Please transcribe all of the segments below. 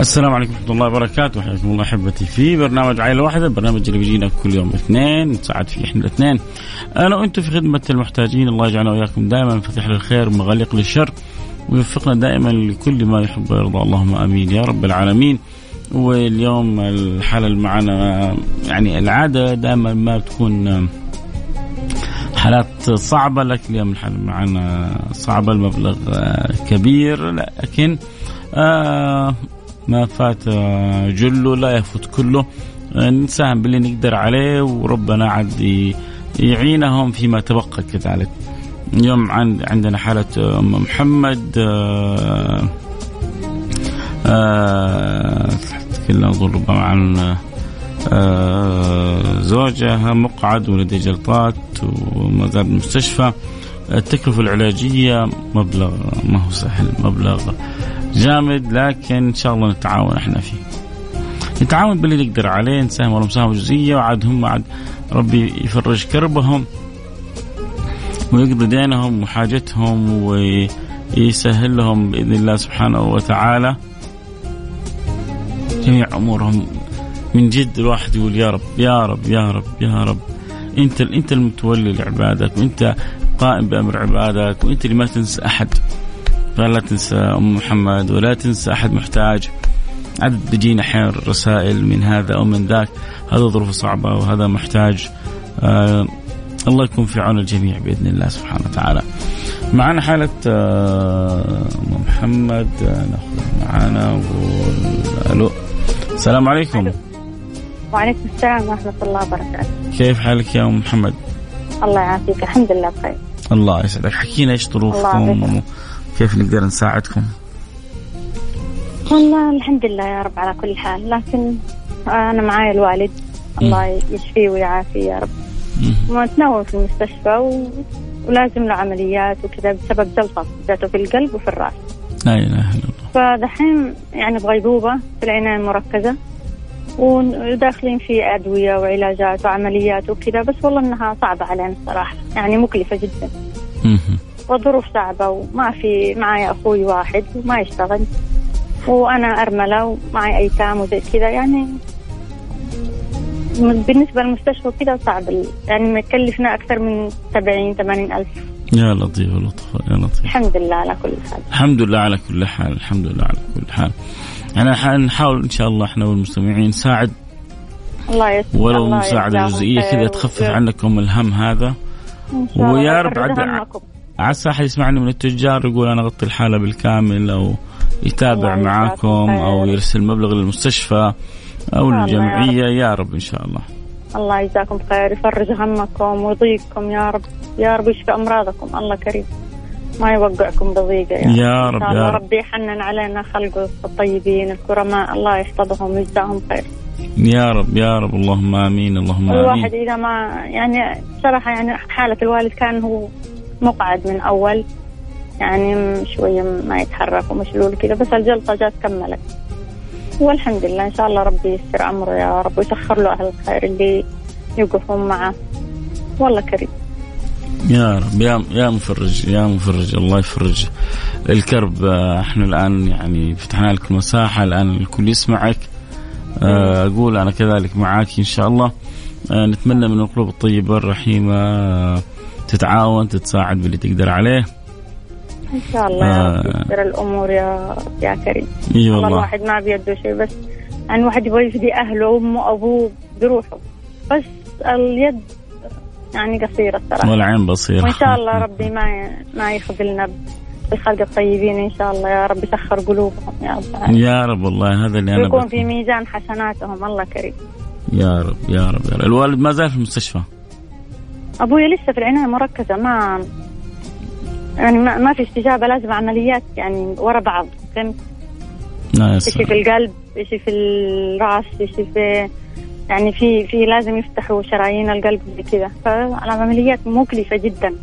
السلام عليكم ورحمة الله وبركاته. حياكم الله أحبتي في برنامج عائلة واحدة برنامج اللي بيجينا كل يوم اثنين نساعد فيه إحنا الاثنين. أنا وأنتم في خدمة المحتاجين الله يجعلنا وإياكم دائما مفاتيح للخير ومغاليق للشر ويوفقنا دائما لكل ما يحب ويرضى. اللهم آمين يا رب العالمين. واليوم الحالة اللي معنا يعني العادة دائما ما تكون حالات صعبة لكن اليوم الحالة معنا صعبة المبلغ كبير لكن آه ما فات جله لا يفوت كله. نساهم باللي نقدر عليه وربنا عاد يعينهم فيما تبقى كذلك. اليوم عندنا حالة أم محمد تتكلم أظن ربما عن زوجها مقعد ولديه جلطات وما زال بالمستشفى التكلفة العلاجية مبلغ ما هو سهل مبلغ جامد لكن إن شاء الله نتعاون إحنا فيه. نتعاون باللي نقدر عليه نساهم ولو مساهمه جزئية وعاد هم عاد ربي يفرج كربهم ويقضي دينهم وحاجتهم ويسهل لهم بإذن الله سبحانه وتعالى جميع أمورهم من جد الواحد يقول يا رب يا رب يا رب يا رب أنت أنت المتولي لعبادك وأنت قائم بأمر عبادك وأنت اللي ما تنسى أحد فلا تنسى أم محمد ولا تنسى أحد محتاج عدد بيجينا أحيانا رسائل من هذا أو من ذاك هذا ظروف صعبة وهذا محتاج آه الله يكون في عون الجميع بإذن الله سبحانه وتعالى. معنا حالة آه محمد آه ناخذ معنا ألو السلام عليكم. وعليكم السلام ورحمة الله وبركاته. كيف حالك يا أم محمد؟ الله يعافيك الحمد لله بخير. الله يسعدك حكينا إيش ظروفكم كيف نقدر نساعدكم؟ والله الحمد لله يا رب على كل حال لكن أنا معاي الوالد. الله يشفيه ويعافيه يا رب. متنوم في المستشفى و... ولازم له عمليات وكذا بسبب جلطة جاته في القلب وفي الرأس. لا إله إلا الله. فدحين يعني بغيبوبة في العناية المركزة وداخلين في أدوية وعلاجات وعمليات وكذا بس والله إنها صعبة علينا الصراحة يعني مكلفة جدا. وظروف صعبة وما في معي أخوي واحد وما يشتغل. وأنا أرملة ومعي أيتام وزي كذا يعني بالنسبة للمستشفى وكذا صعب. يعني مكلفنا أكثر من 70 80 ألف. يا لطيف لطف يا لطيف. الحمد لله على كل حال. الحمد لله على كل حال الحمد لله على كل حال. يعني نحاول إن شاء الله إحنا والمستمعين نساعد الله يسر ولو مساعدة جزئية كذا تخفف عنكم الهم هذا. ويا رب عد عسى احد يسمعني من التجار يقول أنا أغطي الحالة بالكامل أو يتابع معاكم أو يرسل مبلغ للمستشفى أو للجمعيه يا رب إن شاء الله. الله يجزاكم خير يفرج همكم ويضيقكم. يا رب يا رب يشفي أمراضكم. الله كريم. ما يوقعكم بضيقة يا, يا رب يا رب. ربي يحنن علينا خلقه الطيبين الكرماء. الله يحفظهم ويجزاهم خير. يا رب يا رب. اللهم آمين اللهم آمين. الواحد إذا ما يعني صراحة يعني حالة الوالد كان هو مقعد من أول يعني شوية ما يتحرك ومشلول كذا بس الجلطة جات كملت. والحمد لله إن شاء الله ربي ييسر أمره يا رب ويسخر له أهل الخير اللي يوقفون معه. والله كريم. يا رب يا يا مفرج يا مفرج الله يفرج. الكرب إحنا الآن يعني فتحنا لك مساحه الآن الكل يسمعك. أقول أنا كذلك معاك إن شاء الله. نتمنى من القلوب الطيبة الرحيمة. تتعاون تتساعد باللي تقدر عليه. إن شاء الله يا رب يسر الأمور يا يا كريم. إي والله الواحد ما بيده شيء بس يعني الواحد يبغى يفدي أهله وأمه وأبوه بروحه. بس اليد يعني قصيرة الصراحة. والعين بصيرة. وإن شاء الله ربي ما ما يخذلنا بالخلق الطيبين إن شاء الله يا رب يسخر قلوبهم يا رب. يا رب والله هذا اللي أنا يكون في ميزان حسناتهم الله كريم. يا رب يا رب يا رب. الوالد ما زال في المستشفى. ابويا لسه في العناية المركزه ما يعني ما, ما في استجابة لازم عمليات يعني ورا بعض فهمت؟ شيء في القلب شيء في الرأس شيء في يعني في في لازم يفتحوا شرايين القلب زي كذا. فالعمليات مكلفة جدا.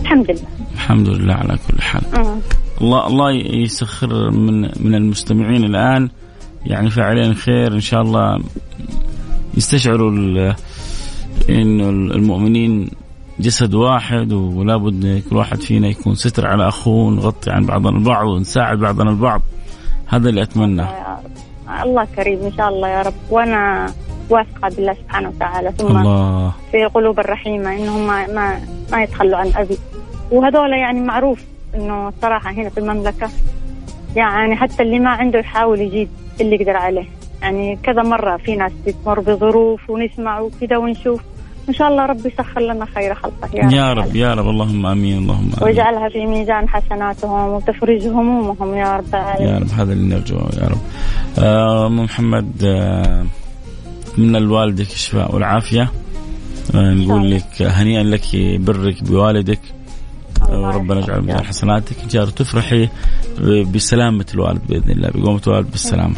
الحمد لله. الحمد لله على كل حال. أه. الله الله يسخر من من المستمعين الآن. يعني فعليا خير إن شاء الله يستشعروا انه المؤمنين جسد واحد ولا بد كل واحد فينا يكون ستر على أخوه نغطي عن بعضنا البعض ونساعد بعضنا البعض. هذا اللي اتمناه الله كريم إن شاء الله يا رب. وأنا واثقة بالله سبحانه وتعالى. ثم الله. في قلوب الرحيمة إنهم ما ما, ما يتخلوا عن أبي. وهذول يعني معروف إنه الصراحه هنا في المملكة. يعني حتى اللي ما عنده يحاول يجيب اللي يقدر عليه. يعني كذا مرة في ناس بتمر بظروف ونسمع وكذا ونشوف. إن شاء الله ربي يسخر لنا خير خلقه. يا, يا رب, رب يا رب. اللهم آمين اللهم آمين. واجعلها في ميزان حسناتهم وتفرج همومهم يا رب العالمين. يا رب هذا اللي نرجوه يا رب. آه محمد آه من الوالدك الشفاء والعافية. آه نقول لك هنيئا لك برك بوالدك. وربنا يجعل ميزان حسناتك. ان شاء الله تفرحي بسلامة الوالد بإذن الله بقومة الوالد بالسلامة.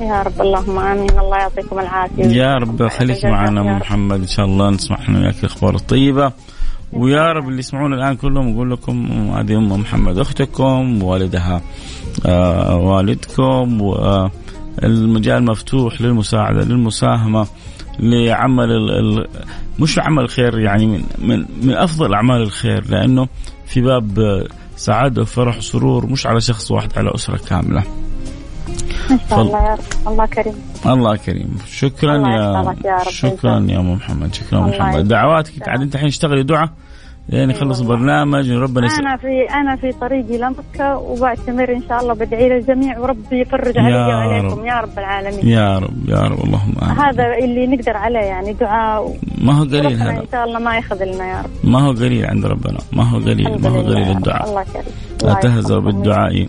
يا رب اللهم آمين. الله يعطيكم العافية. يا رب خليك معنا أم محمد. إن شاء الله نسمع إحنا وياك الاخبار الطيبه ويا رب اللي يسمعون الآن كلهم يقول لكم هذه أم محمد أختكم والدها آه والدكم والمجال مفتوح للمساعدة للمساهمة لعمل ال مش عمل الخير يعني من من من أفضل أعمال الخير لأنه في باب سعادة وفرح وسرور مش على شخص واحد على أسرة كاملة. ما شاء الله يا رب. الله كريم. الله كريم. شكرا الله يا, يا رب. شكرا يا ام محمد. شكرا محمد. دعواتك عاد أنت الحين اشتغلي دعاء يعني خلص البرنامج وربنا يسر. أنا في أنا في طريقي لمكه وبعتمر إن شاء الله بدعي للجميع وربي يفرج علي وعليكم. يا رب العالمين. يا رب. يا رب. اللهم آمين. هذا اللي نقدر عليه يعني دعاء ما هو قليل هذا. إن شاء الله ما يخذلنا يا رب. ما هو قليل عند ربنا. ما هو قليل. ما هو قليل الدعاء. الله كريم. لا تهزوا بالدعاء.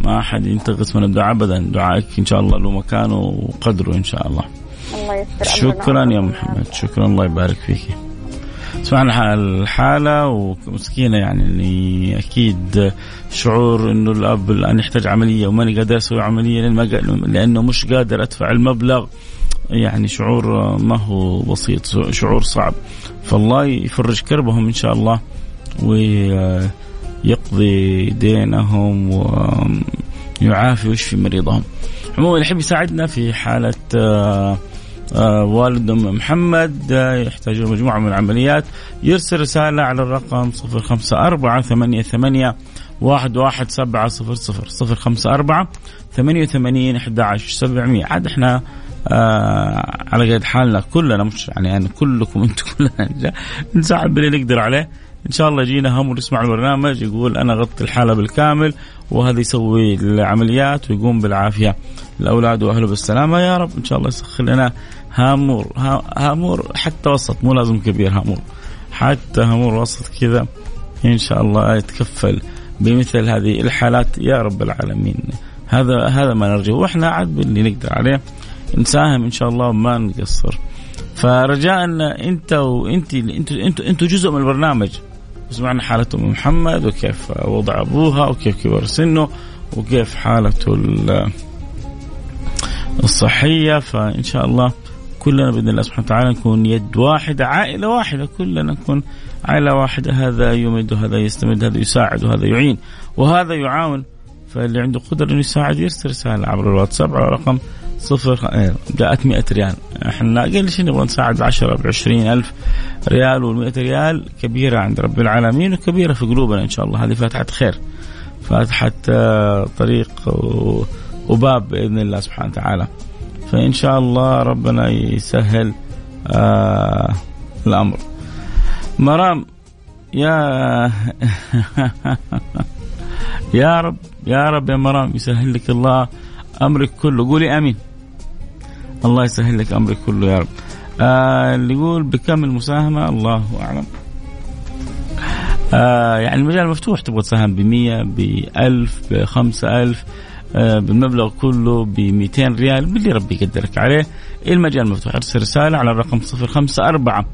ما أحد ينتقص من الدعاء ابدا. دعائك إن شاء الله له مكانه وقدره إن شاء الله. الله يستر شكرا يا محمد. شكرا. الله يبارك فيك. سمعنا الحالة ومسكينة يعني اللي أكيد شعور إنه الأب الآن يحتاج عملية وماني قادر أسوي عملية لأنه مش قادر أدفع المبلغ. يعني شعور ما هو بسيط. شعور صعب. فالله يفرج كربهم إن شاء الله. ويقضي دينهم ويعافي ويشفي مريضهم عموما اللي يحب يساعدنا في حالة آه والد أم محمد آه يحتاج مجموعة من العمليات. يرسل رسالة على الرقم 054 88 واحد واحد سبعة صفر صفر صفر خمسة أربعة ثمانية وثمانين أحد عشر سبعمية. عاد إحنا آه على قد حالنا كلنا مش يعني, يعني كلكم أنتم كلنا. نساعد باللي نقدر عليه. إن شاء الله يجينا هم ويسمع البرنامج يقول أنا غطي الحالة بالكامل وهذا يسوي العمليات ويقوم بالعافية الاولاد وأهله بالسلامة. يا رب إن شاء الله يسخر لنا هامور هامور حتى وسط مو لازم كبير هامور. حتى هامور وسط كذا إن شاء الله يتكفل بمثل هذه الحالات. يا رب العالمين. هذا هذا ما نرجو وإحنا عاد باللي نقدر عليه. نساهم إن شاء الله وما نقصر. فرجاء أنت وأنت أنتوا أنتوا أنتوا جزء من البرنامج. سمعنا حالة أم محمد وكيف وضع أبوها وكيف كبر سنه وكيف حالته الصحية. فإن شاء الله كلنا بإذن الله سبحانه وتعالى نكون يد واحدة عائلة واحدة كلنا نكون عائلة واحدة. هذا يمد وهذا يستمد هذا يساعد وهذا يعين وهذا يعاون. فاللي عنده قدرة إنه يساعد يرسل رسالة عبر الواتساب على رقم صفر إيه، جاءت 100 ريال. إحنا أقل شيء نبغى نساعد ب 10 ب 20 ألف ريال وال 100 ريال كبيرة عند رب العالمين وكبيرة في قلوبنا إن شاء الله. هذه فاتحة خير. فاتحة آه، طريق وباب بإذن الله سبحانه وتعالى. فإن شاء الله ربنا يسهل آه الأمر. مرام يا يا رب يا رب يا مرام يسهل لك الله أمرك كله. قولي آمين. الله يسهل لك أمرك كله يا رب. آه اللي يقول بكم المساهمة؟ الله أعلم. آه يعني المجال مفتوح تبغى تساهم ب 100 ب 1000 ب 5000 آه، بالمبلغ كله ب 200 ريال باللي ربي يقدرك عليه. المجال مفتوح. ارسل رسالة على الرقم 054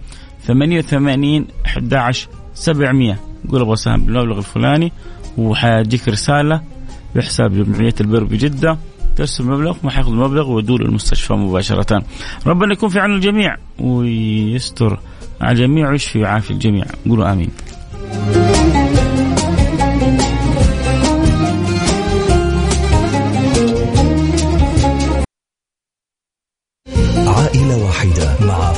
88 11 700 قول أبغى سهم بالمبلغ الفلاني وحيجيك رسالة بحساب جمعية البر بجدة. ترسل المبلغ ما حياخذ المبلغ ويدور للمستشفى مباشرة. ربنا يكون في عون الجميع ويستر على الجميع ويشفي ويعافي الجميع قولوا آمين.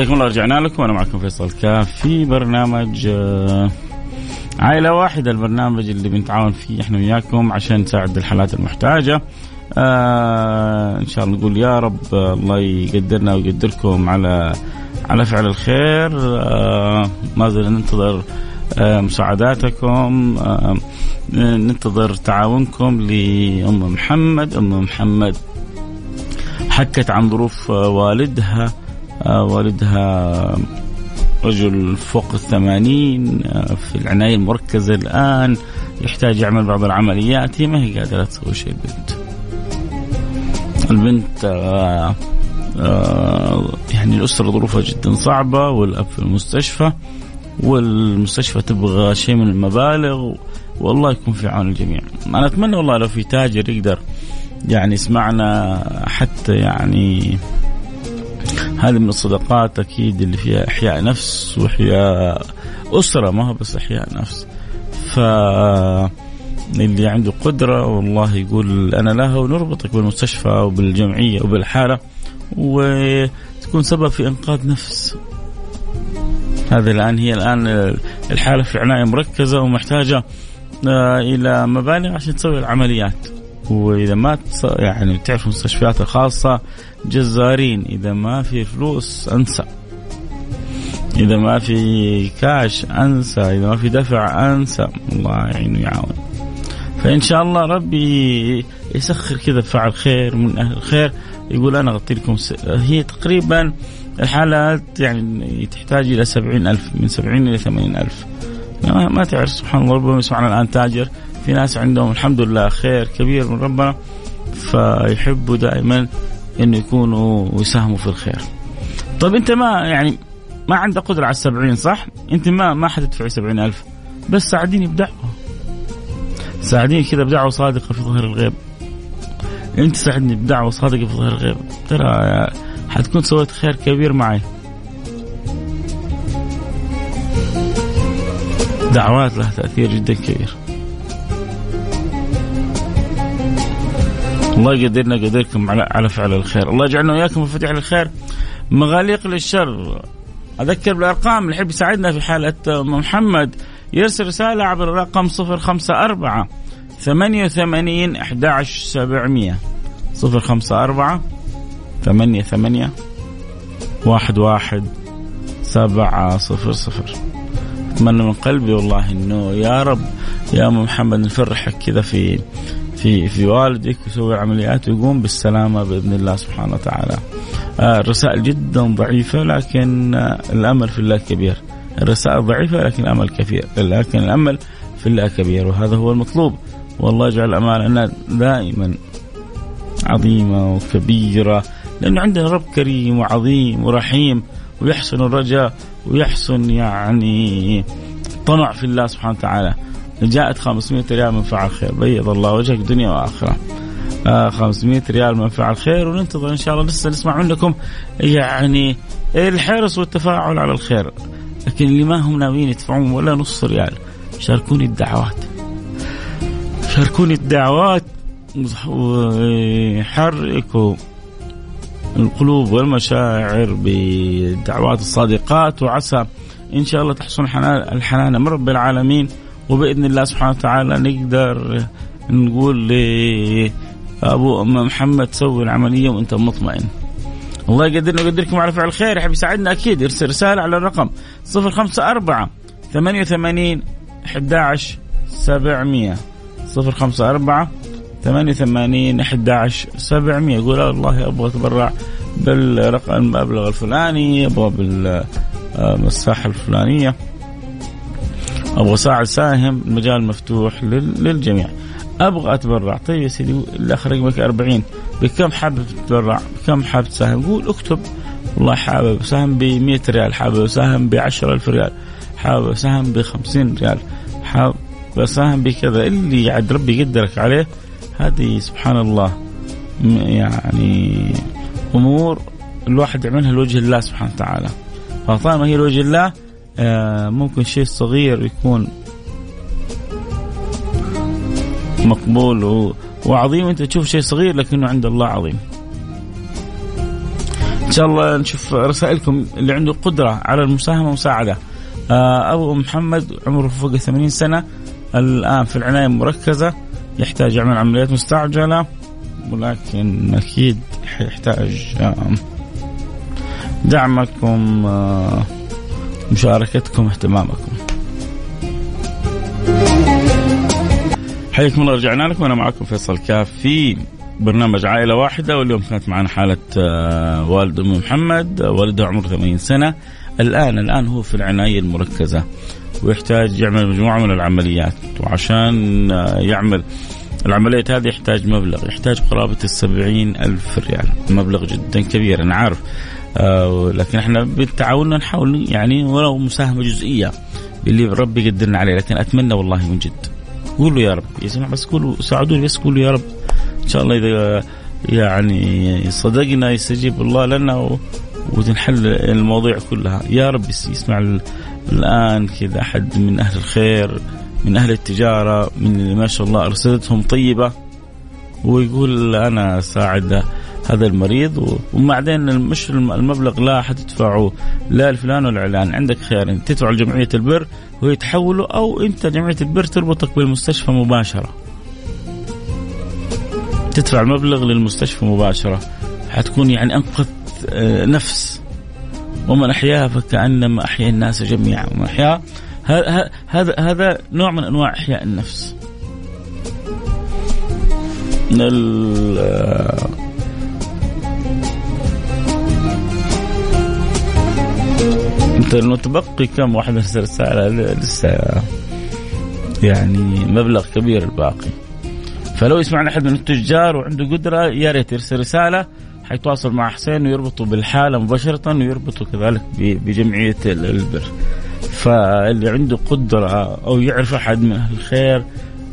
حياكم الله رجعنا لكم. وأنا معكم فيصل كاف في برنامج آه، عائلة واحدة البرنامج اللي بنتعاون فيه إحنا وياكم عشان نساعد الحالات المحتاجة. آه إن شاء الله نقول يا رب الله يقدرنا ويقدركم على على فعل الخير. آه ما زلنا ننتظر آه مساعداتكم. آه ننتظر تعاونكم لأم محمد. أم محمد حكت عن ظروف والدها. والدها رجل فوق الثمانين آه، في العناية المركزة الآن يحتاج يعمل بعض العمليات هي ما هي قادرة تسوي شيء البنت. البنت آه، يعني الأسرة ظروفها جدا صعبة والأب في المستشفى والمستشفى تبغى شيء من المبالغ والله يكون في عون الجميع. أنا أتمنى والله لو في تاجر يقدر يعني يسمعنا حتى يعني هذه من الصدقات أكيد اللي فيها إحياء نفس وإحياء أسرة ما هو بس إحياء نفس. ف اللي عنده قدرة والله يقول أنا لها ونربطك بالمستشفى وبالجمعية وبالحالة وتكون سبب في إنقاذ نفس. هذا الآن هي الآن الحالة في عناية مركزة ومحتاجة آه، إلى مبالغ عشان تسوي العمليات. وإذا ما يعني تعرف المستشفيات الخاصة جزارين. إذا ما في فلوس أنسى. إذا ما في كاش أنسى. إذا ما في دفع أنسى. الله يعين ويعاون. فإن شاء الله ربي يسخر كذا فعل خير من أهل الخير. يقول أنا أغطي لكم س... هي تقريبا الحالات يعني تحتاج إلى سبعين ألف. من سبعين إلى ثمانين ألف. ما تعرف. سبحان الله. ربما يسمعنا الآن تاجر. في ناس عندهم الحمد لله خير كبير من ربنا. فيحبوا دائما إنه يكونوا ويساهموا في الخير. طيب أنت ما يعني ما عندك قدرة على السبعين صح؟ أنت ما ما حتدفعي سبعين ألف بس ساعديني بدعوة. ساعديني كذا بدعوة صادقة في ظهر الغيب. أنت ساعدني بدعوة صادقة في ظهر الغيب ترى حتكون سويت خير كبير معي. دعوات لها تأثير جدا كبير. الله يقدرنا يقدركم على على فعل الخير. الله يجعلنا وياكم مفاتيح الخير. مغاليق للشر. أذكر بالأرقام اللي يحب يساعدنا في حاله محمد. يرسل رسالة عبر الرقم 054 88 11700 054 88 واحد واحد سبعة صفر صفر. أتمنى من قلبي والله إنه يا رب يا أم محمد نفرحك كذا في في في والدك ويسوي عمليات ويقوم بالسلامة بإذن الله سبحانه وتعالى. آه، الرسائل جدا ضعيفة لكن آه، الأمل في الله كبير. الرسائل ضعيفة لكن الأمل كثير، لكن الأمل في الله كبير وهذا هو المطلوب. والله يجعل أمالنا دائما عظيمة وكبيرة لأنه عندنا رب كريم وعظيم ورحيم ويحسن الرجاء ويحسن يعني طمع في الله سبحانه وتعالى. جاءت 500 ريال من فعل خير. بيض الله وجهك دنيا وآخرة. آه 500 ريال من فعل خير وننتظر إن شاء الله. لسه نسمع منكم يعني الحرص والتفاعل على الخير. لكن اللي ما هم ناويين يدفعون ولا نص ريال شاركوني الدعوات. شاركوني الدعوات وحركوا القلوب والمشاعر بالدعوات الصادقات وعسى إن شاء الله تحصل الحنان من رب العالمين. وبإذن الله سبحانه وتعالى نقدر نقول أبو محمد سوي العملية وأنت مطمئن. الله يقدرنا ويقدركم على فعل الخير يحب يساعدنا أكيد. يرسل رسالة على الرقم 054 88 11 700 054 88 11 700 يقول والله أبغى اتبرع بالرقم المبلغ الفلاني أبغى بالمساحة الفلانية. أبغى اساعد ساهم المجال مفتوح للجميع. أبغى أتبرع. طيب يا سيدي الاخ رقمك 40 بكم حابب تتبرع؟ بكم حابب تساهم؟ قول اكتب. والله حابب اساهم ب 100 ريال، حابب اساهم ب 10000 ريال، حابب اساهم ب 50 ريال، حابب اساهم بكذا. اللي عاد ربي يقدرك عليه هذه سبحان الله يعني أمور الواحد يعملها لوجه الله سبحانه وتعالى. فطالما هي لوجه الله ممكن شيء صغير يكون مقبول وعظيم. أنت تشوف شيء صغير لكنه عند الله عظيم. إن شاء الله نشوف رسائلكم اللي عنده قدرة على المساهمة ومساعده آه، أبو محمد عمره فوق 80 سنة الآن في العناية المركزه يحتاج يعمل عمليات مستعجلة ولكن أكيد يحتاج دعمكم آه، مشاركتكم اهتمامكم. حياكم الله رجعنا لكم. أنا معكم فيصل كاف في برنامج عائلة واحدة واليوم كانت معنا حالة آه، والد أم محمد آه، والده عمره 80 سنة. الآن الآن هو في العناية المركزة ويحتاج يعمل مجموعة من العمليات. وعشان يعمل العملية هذه يحتاج مبلغ يحتاج قرابة السبعين ألف ريال مبلغ جدا كبير أنا عارف. آه لكن إحنا بالتعاون نحاول يعني ولو مساهمة جزئية اللي ربي يقدرنا عليه لكن أتمنى والله من جد. قولوا يا رب يسمع بس قولوا ساعدوني بس قولوا يا رب. إن شاء الله إذا يعني صدقنا يستجيب الله لنا وتنحل المواضيع كلها. يا رب يسمع الآن كذا أحد من أهل الخير. من أهل التجارة من اللي ما شاء الله ارصدتهم طيبة. ويقول أنا اساعد هذا المريض وبعدين مش المبلغ لا حتدفعه لا لفلان ولا علان عندك خيارين تدفع لجمعية البر وهي تحوله أو أنت جمعية البر تربطك بالمستشفى مباشرة. تدفع المبلغ للمستشفى مباشرة. حتكون يعني أنقذ آه، نفس. ومن أحياها فكأنما أحيا الناس جميعا. ومن أحياها هذا هذا نوع من أنواع إحياء النفس. أنت المتبقي كم واحد رسالة لسه يعني مبلغ كبير الباقي فلو يسمعنا أحد من التجار وعنده قدرة يا ريت يرسل رسالة حيتواصل مع حسين ويربطه بالحالة مباشرة ويربطه كذلك بجمعية البر. فاللي عنده قدرة أو يعرف أحد من الخير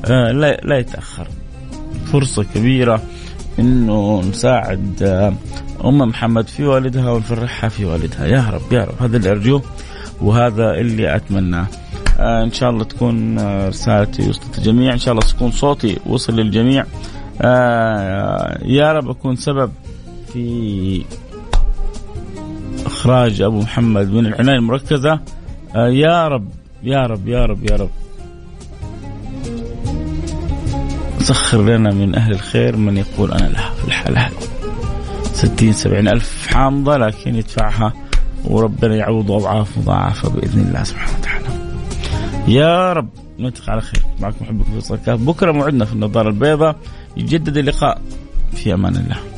آه، لا لا يتأخر. فرصة كبيرة إنه نساعد آه، أم محمد في والدها ونفرحها في والدها. يا رب يا رب. هذا اللي أرجوه وهذا اللي أتمناه. آه إن شاء الله تكون رسالتي وصلت الجميع. إن شاء الله تكون صوتي وصل للجميع. يا رب أكون سبب في إخراج أبو محمد من العناية المركزة. يا رب يا رب يا رب يا رب. سخر لنا من أهل الخير من يقول أنا لها في الحالة هذه ستين سبعين ألف حامضة لكن يدفعها وربنا يعوض أضعاف مضاعفة بإذن الله سبحانه وتعالى. يا رب نلتقي على خير. معكم محبكم في بكرة موعدنا في النظارة البيضاء. يجدد اللقاء. في أمان الله.